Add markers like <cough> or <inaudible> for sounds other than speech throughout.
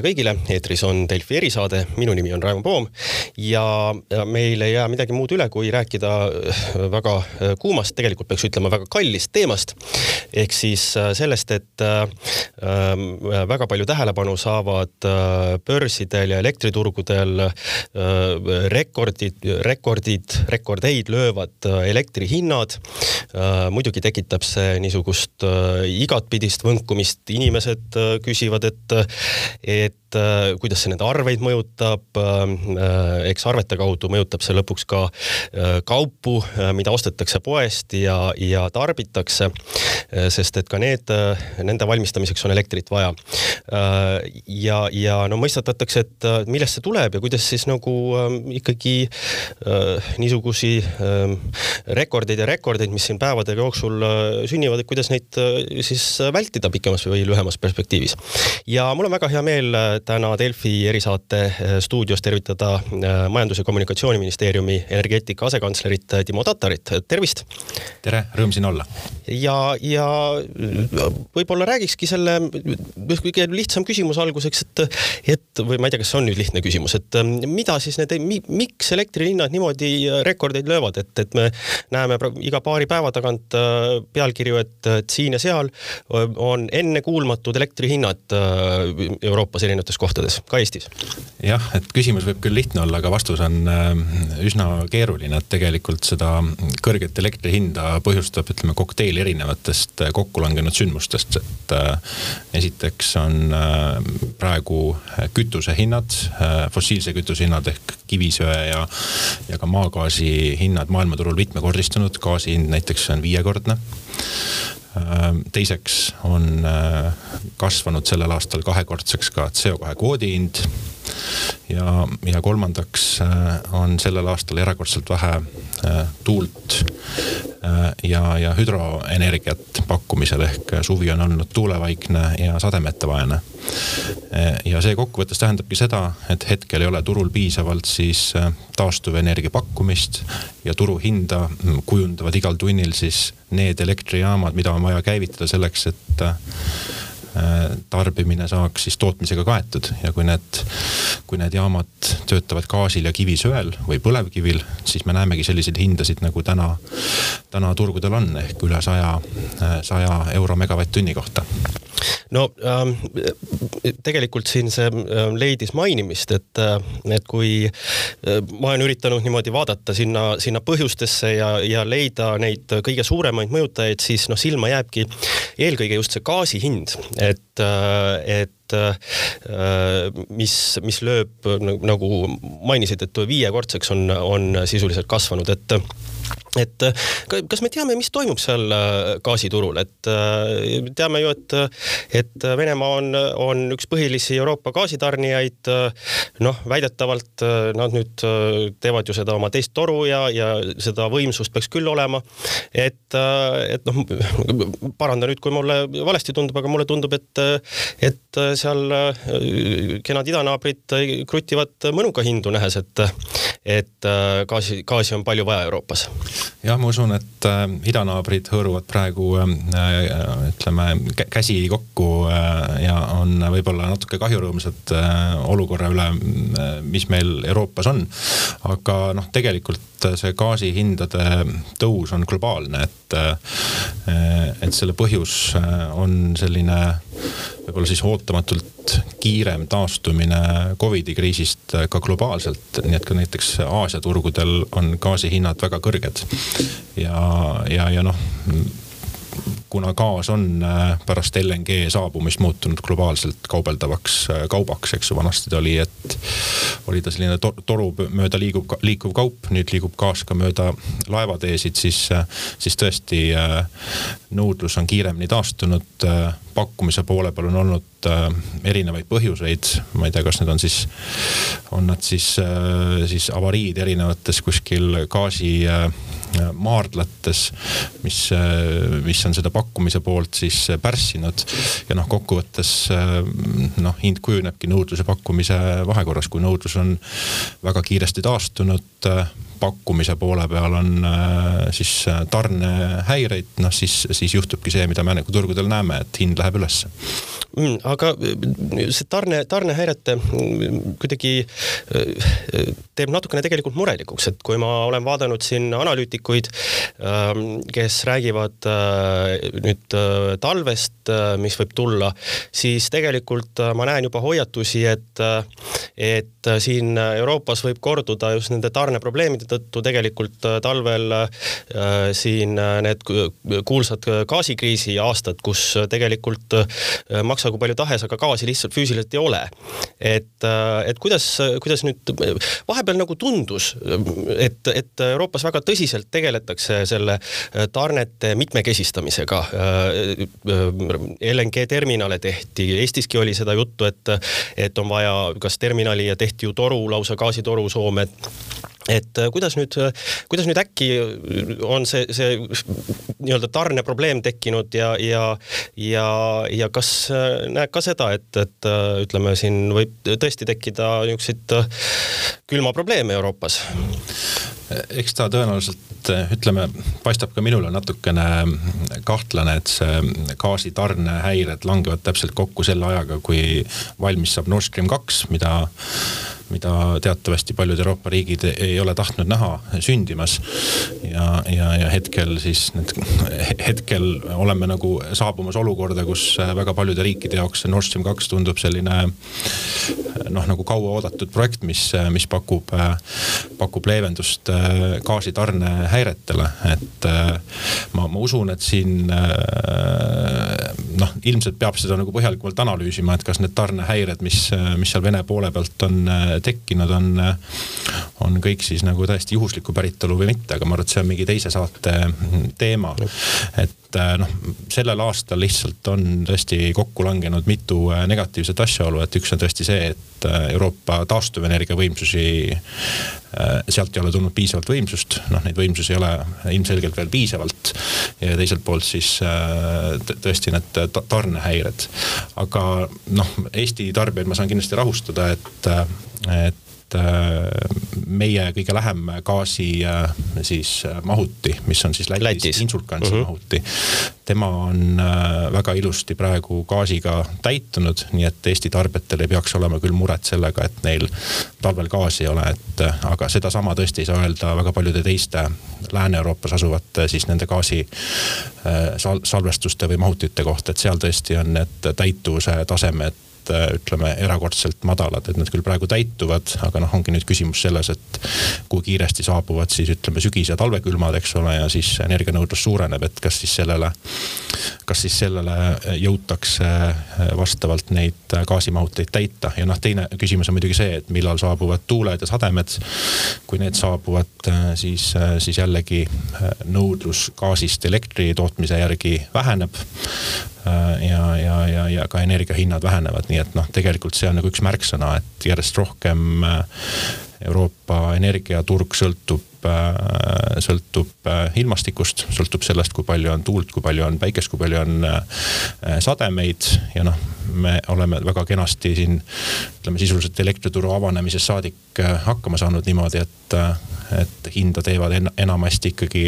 tere kõigile, eetris on Delfi erisaade, minu nimi on Raimo Poom ja meil ei jää midagi muud üle, kui rääkida äh, väga äh, kuumast, tegelikult peaks ütlema väga kallist teemast. ehk siis äh, sellest, et väga palju tähelepanu saavad börsidel ja elektriturgudel rekordid, rekordid, rekordeid löövad elektrihinnad. muidugi tekitab see niisugust igatpidist võnkumist, inimesed küsivad, et, et that äh, kuidas see nende arveid mõjutab. Äh, eks arvete kaudu mõjutab see lõpuks ka äh, kaupu, mida ostetakse poest ja, ja tarbitakse. sest et ka need, nende valmistamiseks on elektrit vaja. ja, ja no mõistatatakse, et millest see tuleb ja kuidas siis nagu ikkagi niisugusi rekordeid ja rekordeid, mis siin päevade jooksul sünnivad, et kuidas neid siis vältida pikemas või lühemas perspektiivis. ja mul on väga hea meel täna Delfi erisaate äh, stuudios tervitada äh, Majandus- ja Kommunikatsiooniministeeriumi energeetika asekantslerit Timo Tatarit, tervist. tere, rõõm siin olla. ja, ja võib-olla räägikski selle kõige lihtsam küsimus alguseks, et, et või ma ei tea, kas see on nüüd lihtne küsimus, et mida siis need, miks elektrihinnad niimoodi rekordeid löövad, et, et me näeme iga paari päeva tagant pealkirju, et, et siin ja seal on ennekuulmatud elektrihinnad Euroopas erinevates kohtades, ka Eestis? jah, et küsimus võib küll lihtne olla, aga vastus on äh, üsna keeruline, et tegelikult seda kõrget elektri hinda põhjustab, ütleme, kokteil erinevatest äh, kokkulangenud sündmustest, et äh, esiteks on praegu kütusehinnad, fossiilse kütuse hinnad ehk kivisöe ja, ja ka maagaasi hinnad maailmaturul mitmekordistunud, gaasi hind näiteks on viiekordne teiseks on äh, kasvanud sellel aastal kahekordseks ka CO2 kvoodi hind. ja, ja kolmandaks äh, on sellel aastal erakordselt vähe tuult ja, ja hüdroenergiat pakkumisel ehk suvi on olnud tuulevaikne ja sademetevaene. ja see kokkuvõttes tähendabki seda, et hetkel ei ole turul piisavalt siis taastuvenergia pakkumist ja turuhinda kujundavad igal tunnil siis need elektrijaamad, mida on vaja käivitada selleks, et äh, tarbimine saaks siis tootmisega kaetud ja kui need, kui need jaamad töötavad gaasil ja kivisöel või põlevkivil, siis me näemegi selliseid hindasid nagu täna, täna turgudel on ehk üle saja, saja euro megavatt-tunni kohta no ähm, tegelikult siin see ähm, leidis mainimist, et, äh, et kui äh, ma olen üritanud niimoodi vaadata sinna, sinna põhjustesse ja, ja leida neid kõige suuremaid mõjutajaid, siis noh, silma jääbki eelkõige just see gaasi hind, et, äh, et mis, mis lööb nagu mainisid, et viiekordseks on, on sisuliselt kasvanud, et et äh, kas me teame, mis toimub seal äh, gaasiturul, et äh, teame ju, et, et Venemaa on, on üks põhilisi Euroopa gaasitarnijaid. noh, väidetavalt nad nüüd teevad ju seda oma teist toru ja, ja seda võimsust peaks küll olema. et, et noh, <laughs> paranda nüüd, kui mulle valesti tundub, aga mulle tundub, et, et seal kenad idanaabrid krutivad mõnuga hindu, nähes, et, et gaasi, gaasi on palju vaja Euroopas jah, ma usun, et äh, idanaabrid hõõruvad praegu äh, ütleme käsi kokku äh, ja on võib-olla natuke kahjurõõmsad äh, olukorra üle, äh, mis meil Euroopas on. aga noh, tegelikult see gaasihindade tõus on globaalne, et, äh, et selle põhjus on selline võib-olla siis ootamatult kiirem taastumine Covidi kriisist ka globaalselt, nii et ka näiteks Aasia turgudel on gaasihinnad väga kõrged. ja, ja, ja noh kuna gaas on äh, pärast LNG saabumist muutunud globaalselt kaubeldavaks äh, kaubaks, eks ju, vanasti ta oli, et oli ta selline to toru mööda liigub, liikuv kaup, nüüd liigub gaas ka mööda laevateesid, siis, äh, siis tõesti nõudlus on kiiremini taastunud. pakkumise poole peal on olnud erinevaid põhjuseid, ma ei tea, kas need on siis, on nad siis, siis avariid erinevates kuskil gaasi maardlates, mis, mis on seda pakkumise poolt siis pärssinud. ja noh, kokkuvõttes noh, hind kujunebki nõudluse pakkumise vahekorras, kui nõudlus on väga kiiresti taastunud pakkumise poole peal on siis tarnehäireid, noh siis, siis juhtubki see, mida me nagu turgudel näeme, et hind läheb ülesse mm,. aga see tarne, tarnehäirete mm, kuidagi teeb natukene tegelikult murelikuks, et kui ma olen vaadanud siin analüütikuid, ähm, kes räägivad nüüd talvest, mis võib tulla, siis tegelikult ma näen juba hoiatusi, et, et siin Euroopas võib korduda just nende tarneprobleemide tõttu tegelikult talvel siin need kuulsad gaasikriisi aastad, kus tegelikult maksagu palju tahes, aga gaasi lihtsalt füüsiliselt ei ole. et, et kuidas, kuidas nüüd vahepeal nagu tundus, et, et Euroopas väga tõsiselt tegeletakse selle tarnete mitmekesistamisega. LNG terminale tehti, Eestiski oli seda juttu, et, et on vaja kas terminali ja tehti ju toru, lausa gaasitoru Soome et äh, kuidas nüüd, äh, kuidas nüüd äkki on see, see nii-öelda tarneprobleem tekkinud ja, ja, ja, ja kas äh, näed ka seda, et, et ütleme, siin võib tõesti tekkida niisuguseid külmaprobleeme Euroopas? eks ta tõenäoliselt ütleme, paistab ka minule natukene kahtlane, et see gaasitarnehäired langevad täpselt kokku selle ajaga, kui valmis saab Nord Stream kaks, mida mida teatavasti paljud Euroopa riigid ei ole tahtnud näha sündimas. ja, ja, ja hetkel siis need, hetkel oleme nagu saabumas olukorda, kus väga paljude riikide jaoks Nord Stream kaks tundub selline noh, nagu kauaoodatud projekt, mis, mis pakub, pakub leevendust gaasitarne häiretele, et ma, ma usun, et siin noh, ilmselt peab seda nagu põhjalikumalt analüüsima, et kas need tarnehäired, mis, mis seal Vene poole pealt on tekkinud, on, on kõik siis nagu täiesti juhuslikku päritolu või mitte, aga ma arvan, et see on mingi teise saate teema. et noh, sellel aastal lihtsalt on tõesti kokku langenud mitu negatiivset asjaolu, et üks on tõesti see, et Euroopa taastuvenergia võimsusi, sealt ei ole tulnud piisavalt võimsust, noh neid võimsusi ei ole ilmselgelt veel piisavalt. ja teiselt poolt siis tõesti need tarnehäired. aga noh, Eesti tarbijaid ma saan kindlasti rahustada, et et äh, meie kõige lähem gaasi äh, siis äh, mahuti, mis on siis Lätis, Lätis., Insulkansi uh mhm. -huh. mahuti. tema on väga ilusti praegu gaasiga täitunud, nii et Eesti tarbijatel ei peaks olema küll muret sellega, et neil talvel gaasi ei ole, et aga sedasama tõesti ei saa öelda väga paljude teiste Lääne-Euroopas asuvate siis nende gaasi sal salvestuste või mahutite kohta, et seal tõesti on need täituvuse tasemed Äh, ütleme erakordselt madalad, et nad küll praegu täituvad, aga noh, ongi nüüd küsimus selles, et kui kiiresti saabuvad siis ütleme sügis- ja talvekülmad, eks ole, ja siis energianõudlus suureneb, et kas siis sellele, kas siis sellele jõutakse äh, vastavalt neid gaasimahuteid täita ja noh, teine küsimus on muidugi see, et millal saabuvad tuuled ja sademed. kui need saabuvad, äh, siis, siis jällegi nõudlus gaasist elektri tootmise järgi väheneb Äh, ja, ja, ja, ja ka energiahinnad vähenevad, nii et noh, tegelikult see on nagu üks märksõna, et järjest rohkem äh, Euroopa energiaturg sõltub Äh, sõltub äh, ilmastikust, sõltub sellest, kui palju on tuult, kui palju on päikest, kui palju on äh, sademeid ja noh, me oleme väga kenasti siin ütleme sisuliselt elektrituru avanemisest saadik hakkama saanud niimoodi, et, et hinda teevad en, enamasti ikkagi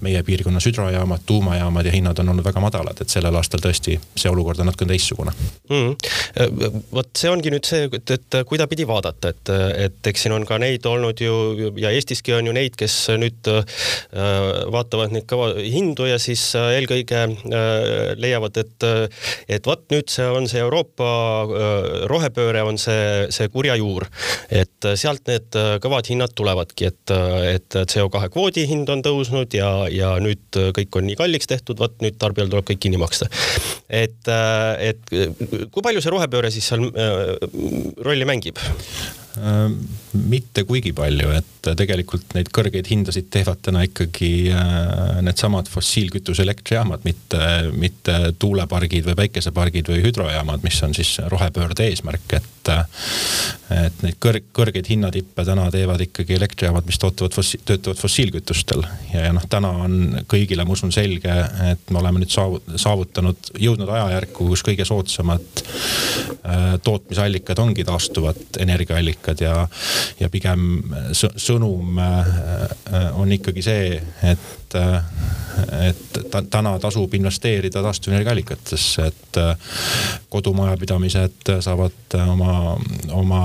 meie piirkonnas hüdrojaamad, tuumajaamad ja hinnad on olnud väga madalad, et sellel aastal tõesti see olukord on natukene teistsugune mm. vot see ongi nüüd see, et, et kuidapidi vaadata, et, et eks siin on ka neid olnud ju ja Eestiski on ju neid, kes nüüd äh, vaatavad neid kõva hindu ja siis äh, eelkõige äh, leiavad, et, et vot nüüd see on see Euroopa rohepööre on see, see kurja juur. et sealt need kõvad hinnad tulevadki, et, et CO2 kvoodi hind on tõusnud ja, ja nüüd kõik on nii kalliks tehtud, vot nüüd tarbijal tuleb kõik kinni maksta. et, et kui palju see rohepööre siis seal rolli mängib? Mitte kuigi palju, et tegelikult neid kõrgeid hindasid teevad täna ikkagi äh, needsamad fossiilkütuse elektrijaamad, mitte, mitte tuulepargid või päikesepargid või hüdrojaamad, mis on siis rohepöörde eesmärk, et. et neid kõrg-, kõrgeid hinnatippe täna teevad ikkagi elektrijaamad, mis tootavad fossi-, töötavad fossiilkütustel. ja, ja noh, täna on kõigile, ma usun, selge, et me oleme nüüd saavu-, saavutanud, jõudnud ajajärku, kus kõige soodsamad äh, tootmisallikad ongi taastuvad energiaallikad energiaallikad ja, ja pigem sõnum on ikkagi see, et, et ta, täna tasub investeerida taastuvenergiaallikatesse, et kodumajapidamised saavad oma, oma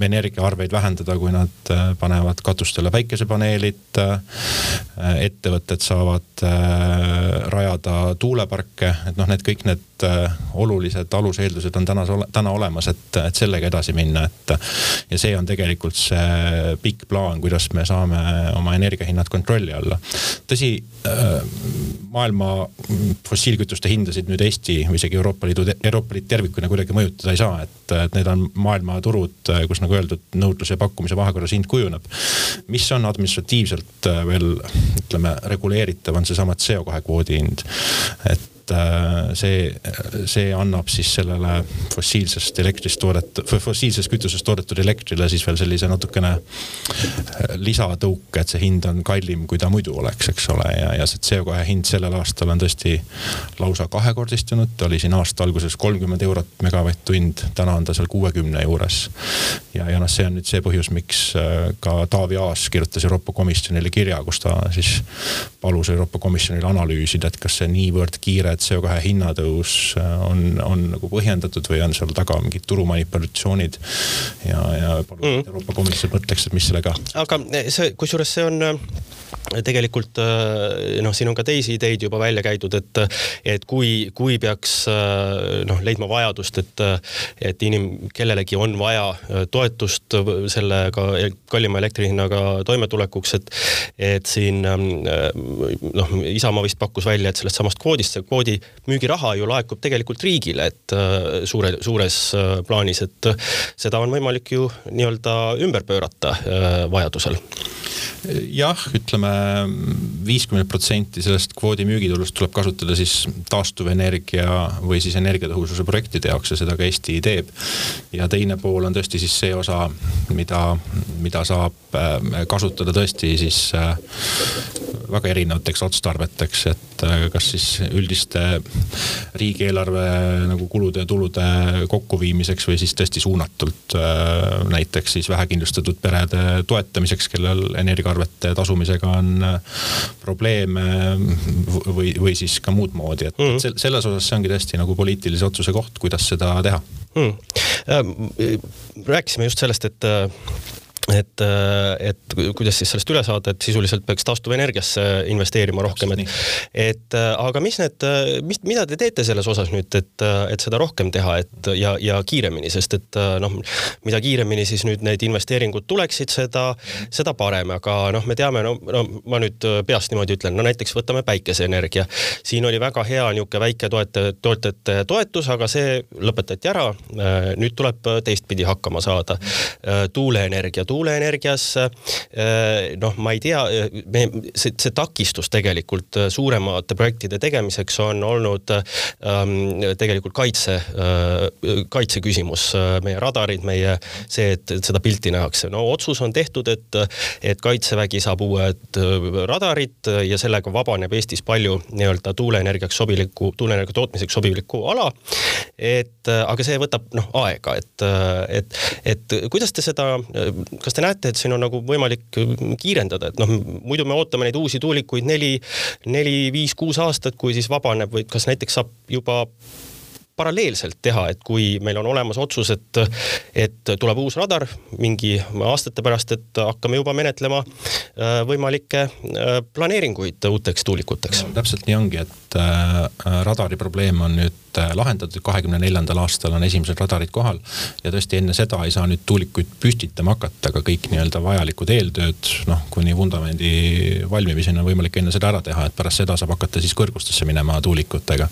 energiaarveid vähendada, kui nad panevad katustele päikesepaneelid. ettevõtted saavad rajada tuuleparke, et noh, need kõik need olulised aluseeldused on täna, täna olemas, et, et sellega edasi minna, et. ja see on tegelikult see pikk plaan, kuidas me saame oma energiahinnad kontrolli alla. tõsi, maailma fossiilkütuste hindasid nüüd Eesti või isegi Euroopa Liidu, Euroopa Liit tervikuna kuidagi mõjutada ei saa, et, et need on maailmaturud, kus nagu öeldud, nõudluse ja pakkumise vahekorras hind kujuneb. mis on administratiivselt veel ütleme reguleeritav, on seesama CO2 kvoodi hind. et et äh, see, see annab siis sellele fossiilsest elektrist toodetud, fossiilsest kütusest toodetud elektrile siis veel sellise natukene äh, lisatõuke, et see hind on kallim, kui ta muidu oleks, eks ole, ja, ja see CO2 hind sellel aastal on tõesti lausa kahekordistunud, ta oli siin aasta alguses kolmkümmend eurot megavatt-tund, täna on ta seal kuuekümne juures. ja, ja noh, see on nüüd see põhjus, miks äh, ka Taavi Aas kirjutas Euroopa Komisjonile kirja, kus ta siis palus Euroopa Komisjonil analüüsida, et kas see niivõrd kiire et CO2 hinnatõus äh, on, on nagu põhjendatud või on seal taga mingid turumanipulatsioonid. ja, ja palun mm. Euroopa Komisjon mõtleks, et mis sellega. aga see, kusjuures see on äh, tegelikult äh, noh, siin on ka teisi ideid juba välja käidud, et, et kui, kui peaks noh, leidma vajadust, et, et inim-, kellelegi on vaja toetust sellega kallima elektri hinnaga toimetulekuks, et, et siin noh, Isamaa vist pakkus välja, et sellest samast kvoodist see kvoodi müügiraha ju laekub tegelikult riigile, et suure, suures plaanis, et seda on võimalik ju nii-öelda ümber pöörata vajadusel. Jah, ütleme viiskümmend protsenti sellest kvoodi müügitulust tuleb kasutada siis taastuvenergia või siis energiatõhususe projektide jaoks ja seda ka Eesti teeb. ja teine pool on tõesti siis see osa, mida, mida saab äh, kasutada tõesti siis äh, väga erinevateks otstarveteks, et äh, kas siis üldiste riigieelarve nagu kulude ja tulude kokkuviimiseks või siis tõesti suunatult näiteks siis vähekindlustatud perede toetamiseks, kellel energia arvete tasumisega on äh, probleeme või, või siis ka muud moodi, et mm -hmm. selles osas see ongi tõesti nagu poliitilise otsuse koht, kuidas seda teha mm.. rääkisime just sellest, et äh, et, äh, et kuidas siis sellest üle saada, et sisuliselt peaks taastuvenergiasse investeerima rohkem, et, et äh, aga mis need, mis, mida te teete selles osas nüüd, et, et seda rohkem teha, et ja, ja kiiremini, sest et noh, mida kiiremini siis nüüd need investeeringud tuleksid, seda, seda parem, aga noh, me teame, no, no ma nüüd peast niimoodi ütlen, no näiteks võtame päikeseenergia. siin oli väga hea niisugune väike toetaja, toetajate toetus, aga see lõpetati ära. nüüd tuleb teistpidi hakkama saada. tuuleenergia tuuleenergias. Äh, noh, ma ei tea, me, see, see takistus tegelikult äh, suuremate projektide tegemiseks on olnud ähm, tegelikult kaitse äh,, kaitse küsimus, meie radarid, meie see, et, seda pilti nähakse. no otsus on tehtud, et, et kaitsevägi saab uued radarid ja sellega vabaneb Eestis palju nii-öelda tuuleenergiaks sobilikku, tuuleenergia tootmiseks sobilikku ala. et aga see võtab noh aega, et, et, et kuidas te seda, kas te näete, et siin on nagu võimalik kiirendada, et noh, muidu me ootame neid uusi tuulikuid neli, neli, viis, kuus aastat, kui siis vabaneb või kas näiteks saab juba paralleelselt teha, et kui meil on olemas otsus, et, et tuleb uus radar mingi aastate pärast, et hakkame juba menetlema äh, võimalikke äh, planeeringuid uuteks tuulikuteks no,. täpselt nii ongi, et äh, radari probleem on nüüd lahendatud, kahekümne neljandal aastal on esimesed radarid kohal. ja tõesti enne seda ei saa nüüd tuulikuid püstitama hakata, aga kõik nii-öelda vajalikud eeltööd, noh kuni vundamendi valmimiseni on võimalik enne seda ära teha, et pärast seda saab hakata siis kõrgustesse minema tuulikutega.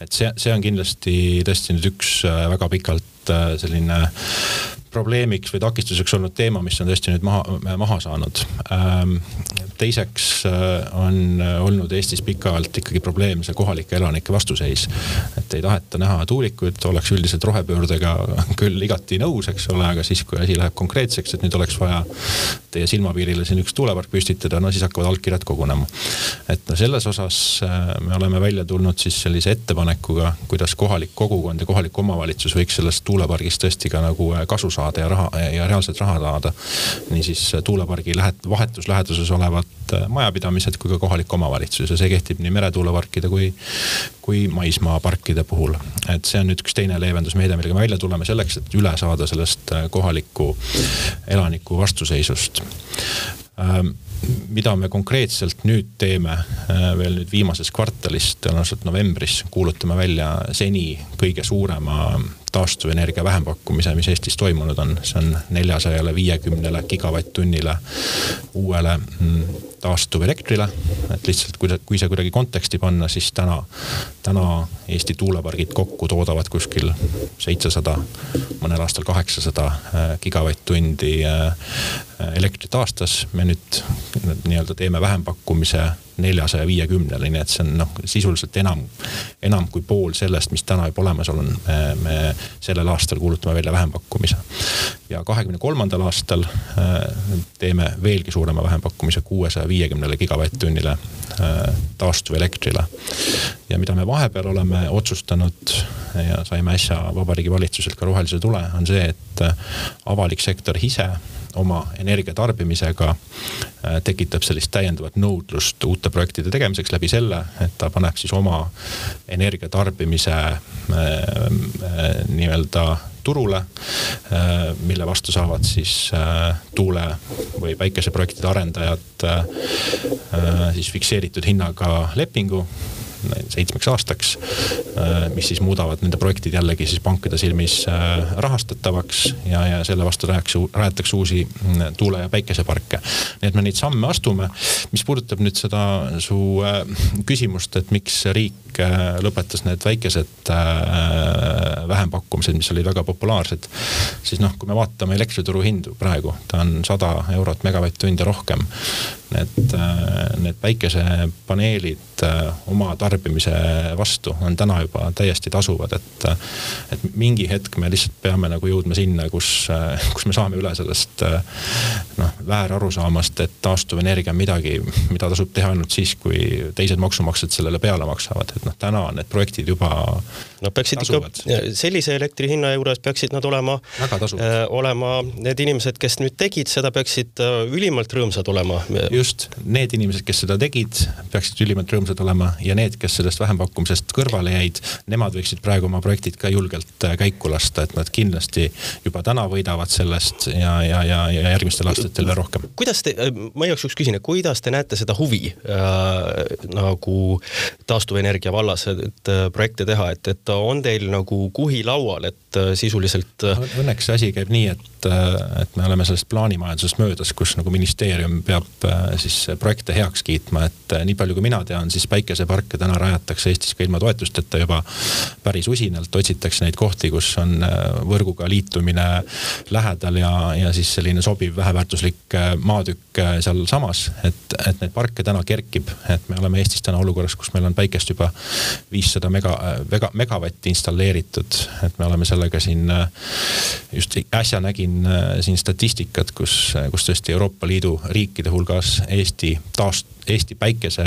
et see, see on kindlasti tõesti nüüd üks äh, väga pikalt äh, selline probleemiks või takistuseks olnud teema, mis on tõesti nüüd maha, maha saanud. Ähm, teiseks äh, on olnud Eestis pikalt ikkagi probleem see kohalike elanike vastuseis. et ei taheta näha tuulikuid, oleks üldiselt rohepöördega <laughs> küll igati nõus, eks ole, aga siis, kui asi läheb konkreetseks, et nüüd oleks vaja teie silmapiirile siin üks tuulepark püstitada, no siis hakkavad allkirjad kogunema. et no selles osas äh, me oleme välja tulnud siis sellise ettepanekuga, kuidas kohalik kogukond ja kohalik omavalitsus võiks sellest tuulepargist tõesti ka nagu äh, kasu saada saada ja raha ja reaalselt raha saada. niisiis tuulepargi lähet-, vahetus läheduses olevad majapidamised kui ka kohalik omavalitsus ja see kehtib nii meretuuleparkide kui, kui maismaaparkide puhul. et see on nüüd üks teine leevendusmeede, millega me välja tuleme selleks, et üle saada sellest kohaliku elaniku vastuseisust ähm, mida me konkreetselt nüüd teeme äh, veel nüüd viimases kvartalis, tõenäoliselt novembris kuulutame välja seni kõige suurema taastuvenergia vähempakkumise, mis Eestis toimunud on. see on neljasajale viiekümnele gigavatt-tunnile uuele mm, taastuvelektrile. et lihtsalt, kui, kui see kuidagi konteksti panna, siis täna, täna Eesti tuulepargid kokku toodavad kuskil seitsesada, mõnel aastal kaheksasada äh, gigavatt-tundi äh, elektrit aastas. me nüüd nii-öelda teeme vähempakkumise neljasaja viiekümnele, nii et see on noh, sisuliselt enam, enam kui pool sellest, mis täna juba olemas on. me sellel aastal kuulutame välja vähempakkumise. ja kahekümne kolmandal aastal äh, teeme veelgi suurema vähempakkumise kuuesaja viiekümnele gigavatt-tunnile äh, taastuvelektrile. ja mida me vahepeal oleme otsustanud ja saime äsja Vabariigi Valitsuselt ka rohelise tule, on see, et äh, avalik sektor ise oma energiatarbimisega äh, tekitab sellist täiendavat nõudlust uute projektide tegemiseks läbi selle, et ta paneb siis oma energiatarbimise äh, äh, nii-öelda turule, mille vastu saavad siis tuule või päikeseprojektide arendajad siis fikseeritud hinnaga lepingu seitsmeks aastaks. Äh, mis siis muudavad nende projektid jällegi siis pankade silmis äh, rahastatavaks ja, ja selle vastu rajatakse, rajatakse uusi mm, tuule- ja päikeseparke. nii et me neid samme astume. mis puudutab nüüd seda su äh, küsimust, et miks riik lõpetas need väikesed vähempakkumised, mis olid väga populaarsed. Siis noh, kui me vaatame elektrituru hindu praegu, ta on sada eurot megavatt-tund ja rohkem. Need, need päikesepaneelid oma tarbijatele tarbimise vastu on täna juba täiesti tasuvad, et. et mingi hetk me lihtsalt peame nagu jõudma sinna, kus, kus me saame üle sellest noh, väärarusaamast, et taastuvenergia on midagi, mida tasub teha ainult siis, kui teised maksumaksjad sellele peale maksavad, et noh, täna on need projektid juba. Nad peaksid tasuvad. ikka sellise elektri hinna juures peaksid nad olema, äh, olema need inimesed, kes nüüd tegid seda, peaksid äh, ülimalt rõõmsad olema. just, need inimesed, kes seda tegid, peaksid ülimalt rõõmsad olema ja need, kes sellest vähempakkumisest kõrvale jäid, nemad võiksid praegu oma projektid ka julgelt äh, käiku lasta, et nad kindlasti juba täna võidavad sellest ja, ja, ja, ja järgmistel aastatel veel rohkem. kuidas te, ma igaks juhuks küsin, et kuidas te näete seda huvi äh, nagu taastuvenergia vallas, et projekte teha, et, et on teil nagu kuhi laual, et sisuliselt äh...? Õnneks see asi käib nii, et, et me oleme sellest plaanimajandusest möödas, kus nagu ministeerium peab siis projekte heaks kiitma, et nii palju kui mina tean, siis päikeseparke täna rajatakse Eestis ka ilma toetusteta juba päris usinalt, otsitakse neid kohti, kus on äh, võrguga liitumine lähedal ja, ja siis selline sobiv väheväärtuslik äh, maatükk äh, sealsamas. et, et neid parke täna kerkib, et me oleme Eestis täna olukorras, kus meil on päikest juba viissada mega, mega, megavatti installeeritud, et me oleme sellega siin just äsja nägin siin statistikat, kus, kus tõesti Euroopa Liidu riikide hulgas Eesti taast-, Eesti päikese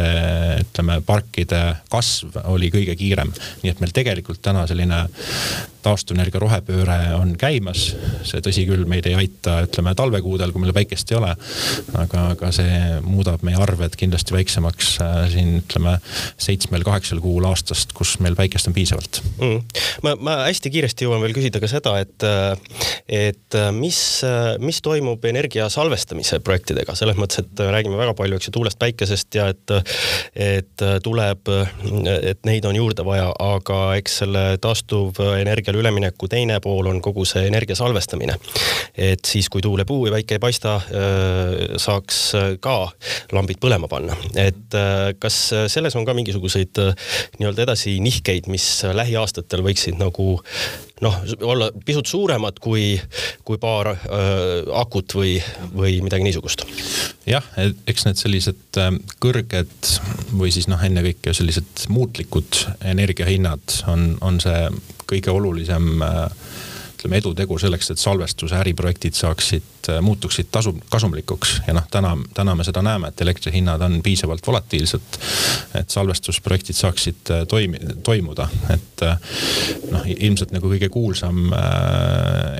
ütleme parkide kasv oli kõige kiirem. nii et meil tegelikult täna selline taastuvenergia rohepööre on käimas. see tõsi küll, meid ei aita, ütleme talvekuudel, kui meil päikest ei ole. aga, aga see muudab meie arved kindlasti väiksemaks äh, siin ütleme seitsmel-kaheksal kuul aastast, kus meil päikest on piisavalt mm.. ma, ma hästi kiiresti jõuan veel küsida ka seda, et, et mis, mis toimub energia salvestamise projektidega, selles mõttes, et räägime väga palju, eks ju, tuulest, päikesest ja et, et tuleb, et neid on juurde vaja, aga eks selle taastuvenergia energiale ülemineku teine pool on kogu see energia salvestamine. et siis, kui tuul ei puu ja päike ei paista, saaks ka lambid põlema panna. et kas selles on ka mingisuguseid nii-öelda edasinihkeid, mis lähiaastatel võiksid nagu noh, olla pisut suuremad kui, kui paar äh, akut või, või midagi niisugust. jah, eks need sellised kõrged või siis noh, ennekõike sellised muutlikud energiahinnad on, on see kõige olulisem äh, ütleme edutegur selleks, et salvestuse äriprojektid saaksid, äh, muutuksid tasu, kasumlikuks ja noh, täna, täna me seda näeme, et elektrihinnad on piisavalt volatiilsed. et salvestusprojektid saaksid toimi-, toimuda, et noh, ilmselt nagu kõige kuulsam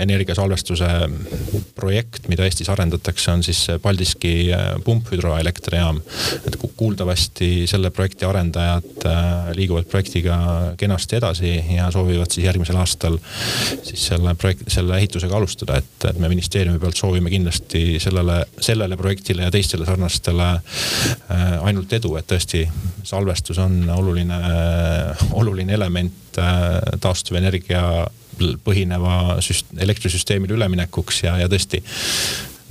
energiasalvestuse projekt, mida Eestis arendatakse, on siis Paldiski pumphüdroelektrijaam. et kuuldavasti selle projekti arendajad liiguvad projektiga kenasti edasi ja soovivad siis järgmisel aastal siis selle projekt, selle ehitusega alustada, et, et me ministeeriumi pealt soovime kindlasti sellele, sellele projektile ja teistele sarnastele äh, ainult edu, et tõesti salvestus on oluline, oluline element äh, taastuvenergia põhineva süst-, elektrisüsteemile üleminekuks ja, ja tõesti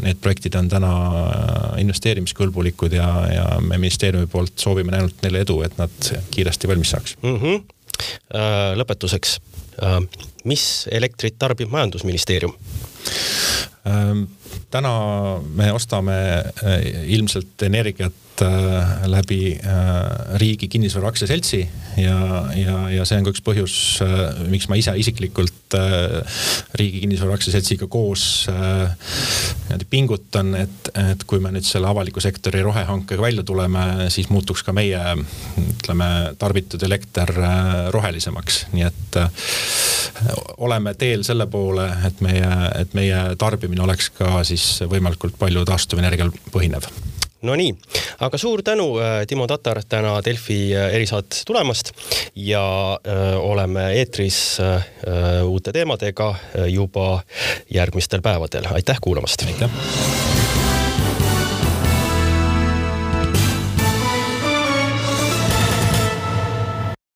need projektid on täna investeerimiskõlbulikud ja, ja me ministeeriumi poolt soovime ainult neile edu, et nad kiiresti valmis saaks mm. -hmm. lõpetuseks Äh, mis elektrit tarbib majandusministeerium? Ähm, täna me ostame äh, ilmselt energiat äh, läbi riigi kinnisvara aktsiaseltsi ja, ja, ja see on ka üks põhjus, miks ma ise isiklikult riigi kinnisvara aktsiaseltsiga koos niimoodi pingutan, et, et kui me nüüd selle avaliku sektori rohehankega välja tuleme, siis muutuks ka meie ütleme tarbitud elekter rohelisemaks, nii et oleme teel selle poole, et meie, et meie tarbimine oleks ka siis võimalikult palju taastuvenergial põhinev Nonii, aga suur tänu, äh, Timo Tatar, täna Delfi äh, erisaatesse tulemast ja öö, äh, oleme eetris öö, uute teemadega juba järgmistel päevadel. aitäh kuulamast. aitäh